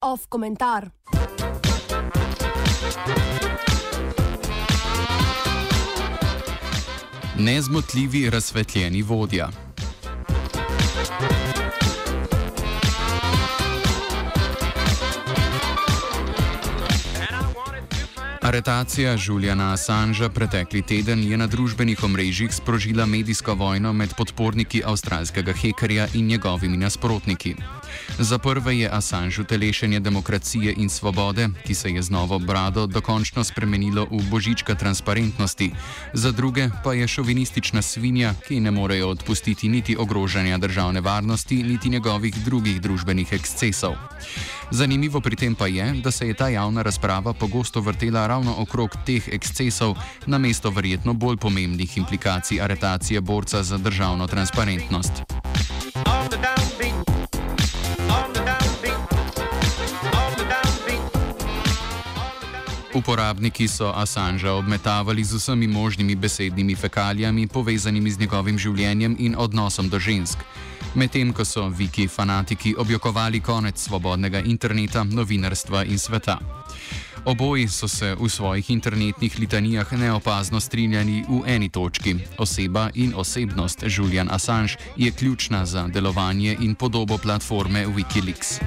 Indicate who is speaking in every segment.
Speaker 1: Off komentar.
Speaker 2: Nezmotljivi razsvetljeni vodja. Aretacija Juliana Assangea pretekli teden je na družbenih omrežjih sprožila medijsko vojno med podporniki avstralskega hekerja in njegovimi nasprotniki. Za prve je Assange utelešenje demokracije in svobode, ki se je z novo brado dokončno spremenilo v božička transparentnosti, za druge pa je šovinistična svinja, ki ne morejo odpustiti niti ogrožanja državne varnosti, niti njegovih drugih družbenih ekscesov. Zanimivo pri tem pa je, da se je ta javna razprava pogosto vrtela ravno okrog teh ekscesov, namesto verjetno bolj pomembnih implikacij aretacije borca za državno transparentnost. Uporabniki so Assangea obmetavali z vsemi možnimi besednimi fekalijami, povezanimi z njegovim življenjem in odnosom do žensk. Medtem ko so viki fanatiki objokovali konec svobodnega interneta, novinarstva in sveta. Oboji so se v svojih internetnih litanijah neopazno strinjali v eni točki: oseba in osebnost Julian Assange je ključna za delovanje in podobo platforme Wikileaks.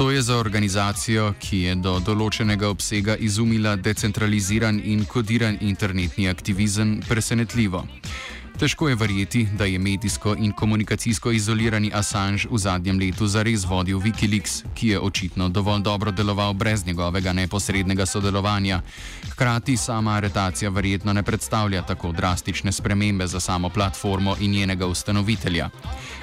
Speaker 2: To je za organizacijo, ki je do določenega obsega izumila decentraliziran in kodiran internetni aktivizem, presenetljivo. Težko je verjeti, da je medijsko in komunikacijsko izolirani Assange v zadnjem letu zares vodil Wikileaks, ki je očitno dovolj dobro deloval brez njegovega neposrednega sodelovanja. Hkrati sama aretacija verjetno ne predstavlja tako drastične spremembe za samo platformo in njenega ustanovitelja.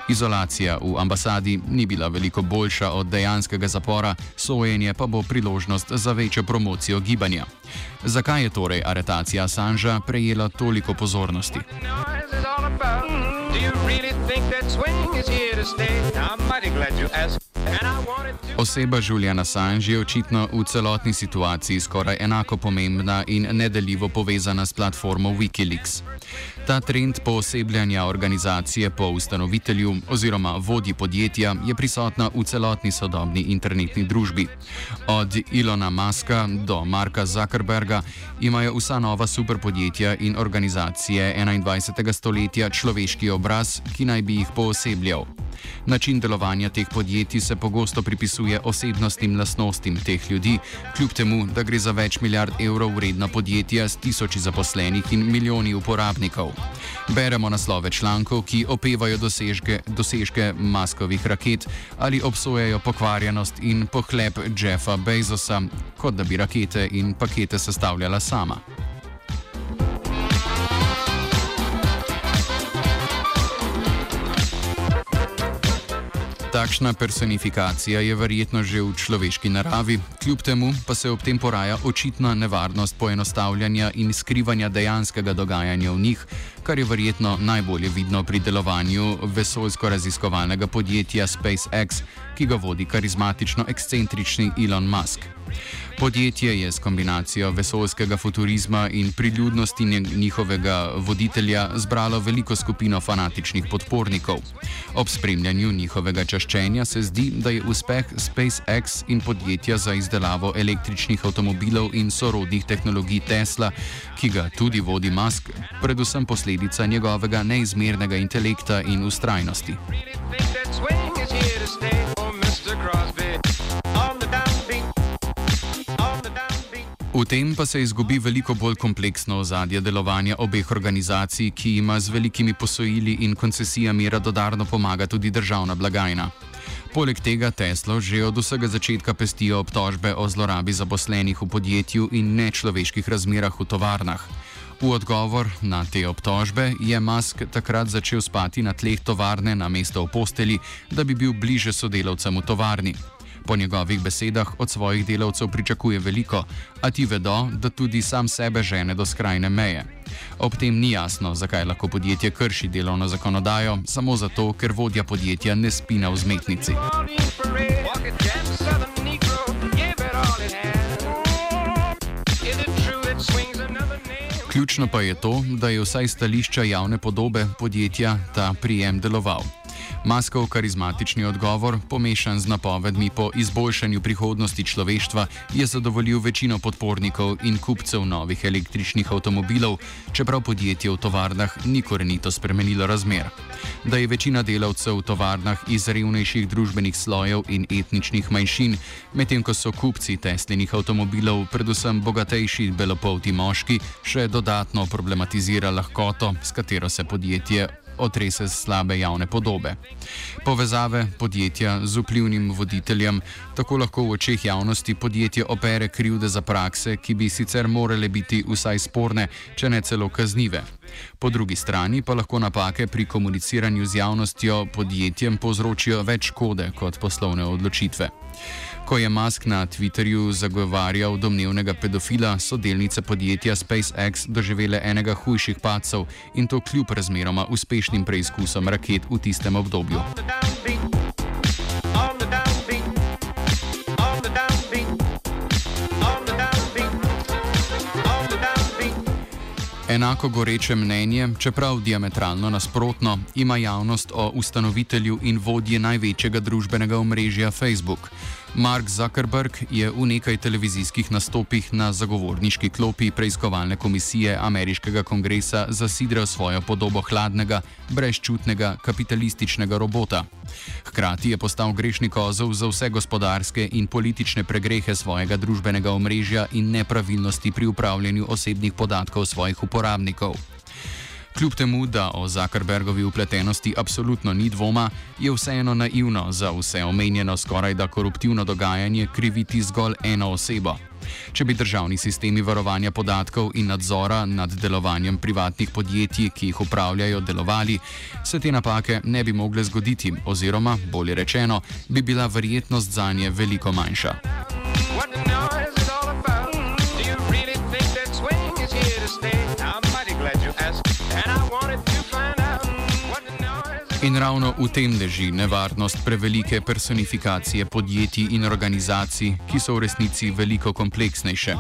Speaker 2: Izolacija v ambasadi ni bila veliko boljša od dejanskega zapora, sojenje pa bo priložnost za večjo promocijo gibanja. Zakaj je torej aretacija Assangea prejela toliko pozornosti?
Speaker 3: Do you really think that swing is here to stay? I'm mighty glad you asked.
Speaker 2: Oseba Juliana Assange je očitno v celotni situaciji skoraj enako pomembna in nedeljivo povezana s platformo Wikileaks. Ta trend poosebljanja organizacije po ustanovitelju oziroma vodji podjetja je prisotna v celotni sodobni internetni družbi. Od Ilona Muska do Marka Zuckerberga imajo vsa nova superpodjetja in organizacije 21. stoletja človeški obraz, ki naj bi jih poosebljal. Način delovanja teh podjetij se pogosto pripisuje osebnostnim lastnostim teh ljudi, kljub temu, da gre za več milijard evrov vredna podjetja s tisoči zaposlenih in milijoni uporabnikov. Beremo naslove člankov, ki opevajo dosežke, dosežke maskovih raket ali obsojajo pokvarjenost in pohlep Jeffa Bezosa, kot da bi rakete in pakete sestavljala sama. Takšna personifikacija je verjetno že v človeški naravi, kljub temu pa se ob tem poraja očitna nevarnost poenostavljanja in skrivanja dejanskega dogajanja v njih, kar je verjetno najbolje vidno pri delovanju vesoljsko-raziskovalnega podjetja SpaceX, ki ga vodi karizmatično ekscentrični Elon Musk. Podjetje je s kombinacijo vesoljskega futurizma in priljudnosti njihovega voditelja zbralo veliko skupino fanatičnih podpornikov. Ob spremljanju njihovega čaščenja se zdi, da je uspeh SpaceX in podjetja za izdelavo električnih avtomobilov in sorodnih tehnologij Tesla, ki ga tudi vodi Musk, predvsem posledica njegovega neizmernega intelekta in ustrajnosti.
Speaker 3: Think that swing is here to stay.
Speaker 2: V tem pa se izgubi veliko bolj kompleksno ozadje delovanja obeh organizacij, ki ima z velikimi posojili in koncesijami radodarno pomaga tudi državna blagajna. Poleg tega Teslo že od vsega začetka pestijo obtožbe o zlorabi zaposlenih v podjetju in nečloveških razmerah v tovarnah. V odgovor na te obtožbe je Musk takrat začel spati na tleh tovarne na mesto v posteli, da bi bil bliže sodelavcem v tovarni. Po njegovih besedah od svojih delavcev pričakuje veliko, a ti vedo, da tudi sam sebe žene do skrajne meje. Ob tem ni jasno, zakaj lahko podjetje krši delovno zakonodajo, samo zato, ker vodja podjetja ne spi na vzmetnici. Ključno pa je to, da je vsaj stališča javne podobe podjetja ta prijem deloval. Maskov karizmatični odgovor, pomešan z napovedmi po izboljšanju prihodnosti človeštva, je zadovoljil večino podpornikov in kupcev novih električnih avtomobilov, čeprav podjetje v tovarnah ni korenito spremenilo razmer. Da je večina delavcev v tovarnah iz revnejših družbenih slojev in etničnih manjšin, medtem ko so kupci teslenih avtomobilov, predvsem bogatejši belopolti moški, še dodatno problematizira lahkoto, s katero se podjetje otrese slabe javne podobe. Povezave podjetja z vplivnim voditeljem tako lahko v očeh javnosti podjetje opere krivde za prakse, ki bi sicer morale biti vsaj sporne, če ne celo kaznive. Po drugi strani pa lahko napake pri komuniciranju z javnostjo podjetjem povzročijo več škode kot poslovne odločitve. Ko je Musk na Twitterju zagovarjal domnevnega pedofila, so delnice podjetja SpaceX doživele enega hujših padcev in to kljub razmeroma uspešnim preizkusom raket v tistem obdobju. Enako goreče mnenje, čeprav diametralno nasprotno, ima javnost o ustanovitelju in vodji največjega družbenega omrežja Facebook. Mark Zuckerberg je v nekaj televizijskih nastopih na zagovorniški klopi preiskovalne komisije ameriškega kongresa zasidral svojo podobo hladnega, brezčutnega, kapitalističnega robota. Hkrati je postal grešni kozov za vse gospodarske in politične pregrehe svojega družbenega omrežja in nepravilnosti pri upravljanju osebnih podatkov svojih uporabnikov. Kljub temu, da o Zuckerbergovi upletenosti absolutno ni dvoma, je vseeno naivno za vse omenjeno skoraj da koruptivno dogajanje kriviti zgolj eno osebo. Če bi državni sistemi varovanja podatkov in nadzora nad delovanjem privatnih podjetij, ki jih upravljajo, delovali, se te napake ne bi mogle zgoditi, oziroma, bolje rečeno, bi bila verjetnost za nje veliko manjša.
Speaker 3: What the
Speaker 2: In ravno v tem leži nevarnost prevelike personifikacije podjetij in organizacij, ki so v resnici veliko kompleksnejše.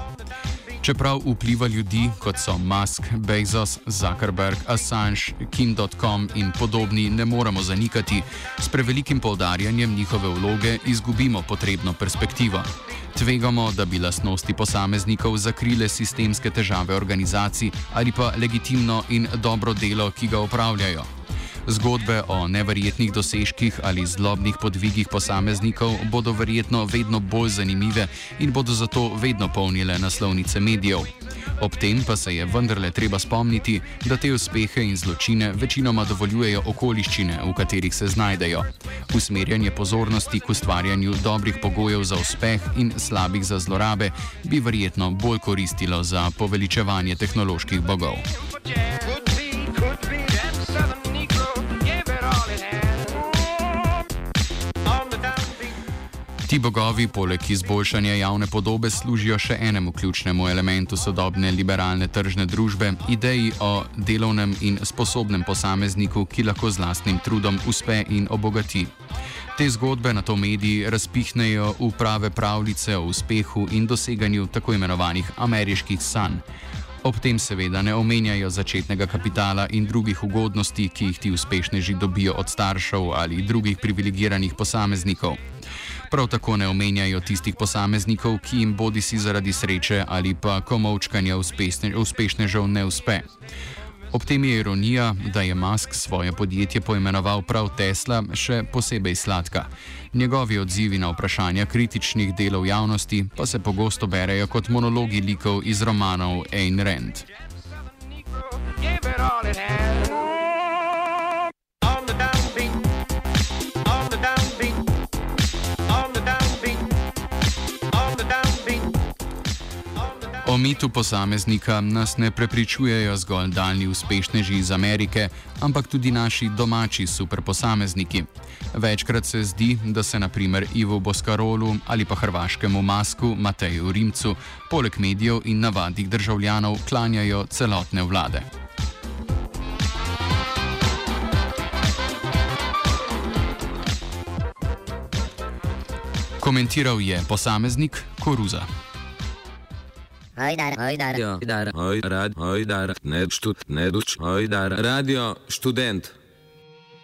Speaker 2: Čeprav vpliva ljudi, kot so Musk, Bezos, Zuckerberg, Assange, Kim.com in podobni, ne moremo zanikati, s prevelikim poudarjanjem njihove vloge izgubimo potrebno perspektivo. Tvegamo, da bi lastnosti posameznikov zakrile sistemske težave organizacij ali pa legitimno in dobro delo, ki ga opravljajo. Zgodbe o neverjetnih dosežkih ali zlobnih podvigih posameznikov bodo verjetno vedno bolj zanimive in bodo zato vedno polnile naslovnice medijev. Ob tem pa se je vendarle treba spomniti, da te uspehe in zločine večinoma dovoljujejo okoliščine, v katerih se znajdejo. Usmerjanje pozornosti k ustvarjanju dobrih pogojev za uspeh in slabih za zlorabe bi verjetno bolj koristilo za poveličevanje tehnoloških bogov. Ti bogovi, poleg izboljšanja javne podobe, služijo še enemu ključnemu elementu sodobne liberalne tržne družbe - ideji o delovnem in sposobnem posamezniku, ki lahko z lastnim trudom uspe in obogati. Te zgodbe na to mediji razpihnejo v prave pravljice o uspehu in doseganju tako imenovanih ameriških sanj. Ob tem seveda ne omenjajo začetnega kapitala in drugih ugodnosti, ki jih ti uspešneži dobijo od staršev ali drugih privilegiranih posameznikov. Prav tako ne omenjajo tistih posameznikov, ki jim bodi si zaradi sreče ali pa komovčkanja uspešne, uspešnežev ne uspe. Ob tem je ironija, da je Musk svoje podjetje poimenoval prav Tesla, še posebej sladka. Njegovi odzivi na vprašanja kritičnih delov javnosti pa se pogosto berejo kot monologi likov iz romanov Ayn Rand.
Speaker 3: Gave it all it had.
Speaker 2: O mitu posameznika nas ne prepričujejo zgolj daljni uspešneži iz Amerike, ampak tudi naši domači superposamezniki. Večkrat se zdi, da se naprimer Ivo Boskarolu ali pa hrvaškemu Masku Mateju Rimcu, poleg medijev in navadnih državljanov, klanjajo celotne vlade. Komentiral je posameznik Koruza.
Speaker 1: Hajdar, hajdar.
Speaker 4: Radio, hajdar, hajdar, hajdar, ne, štut, ne, duč, hajdar, radio, student.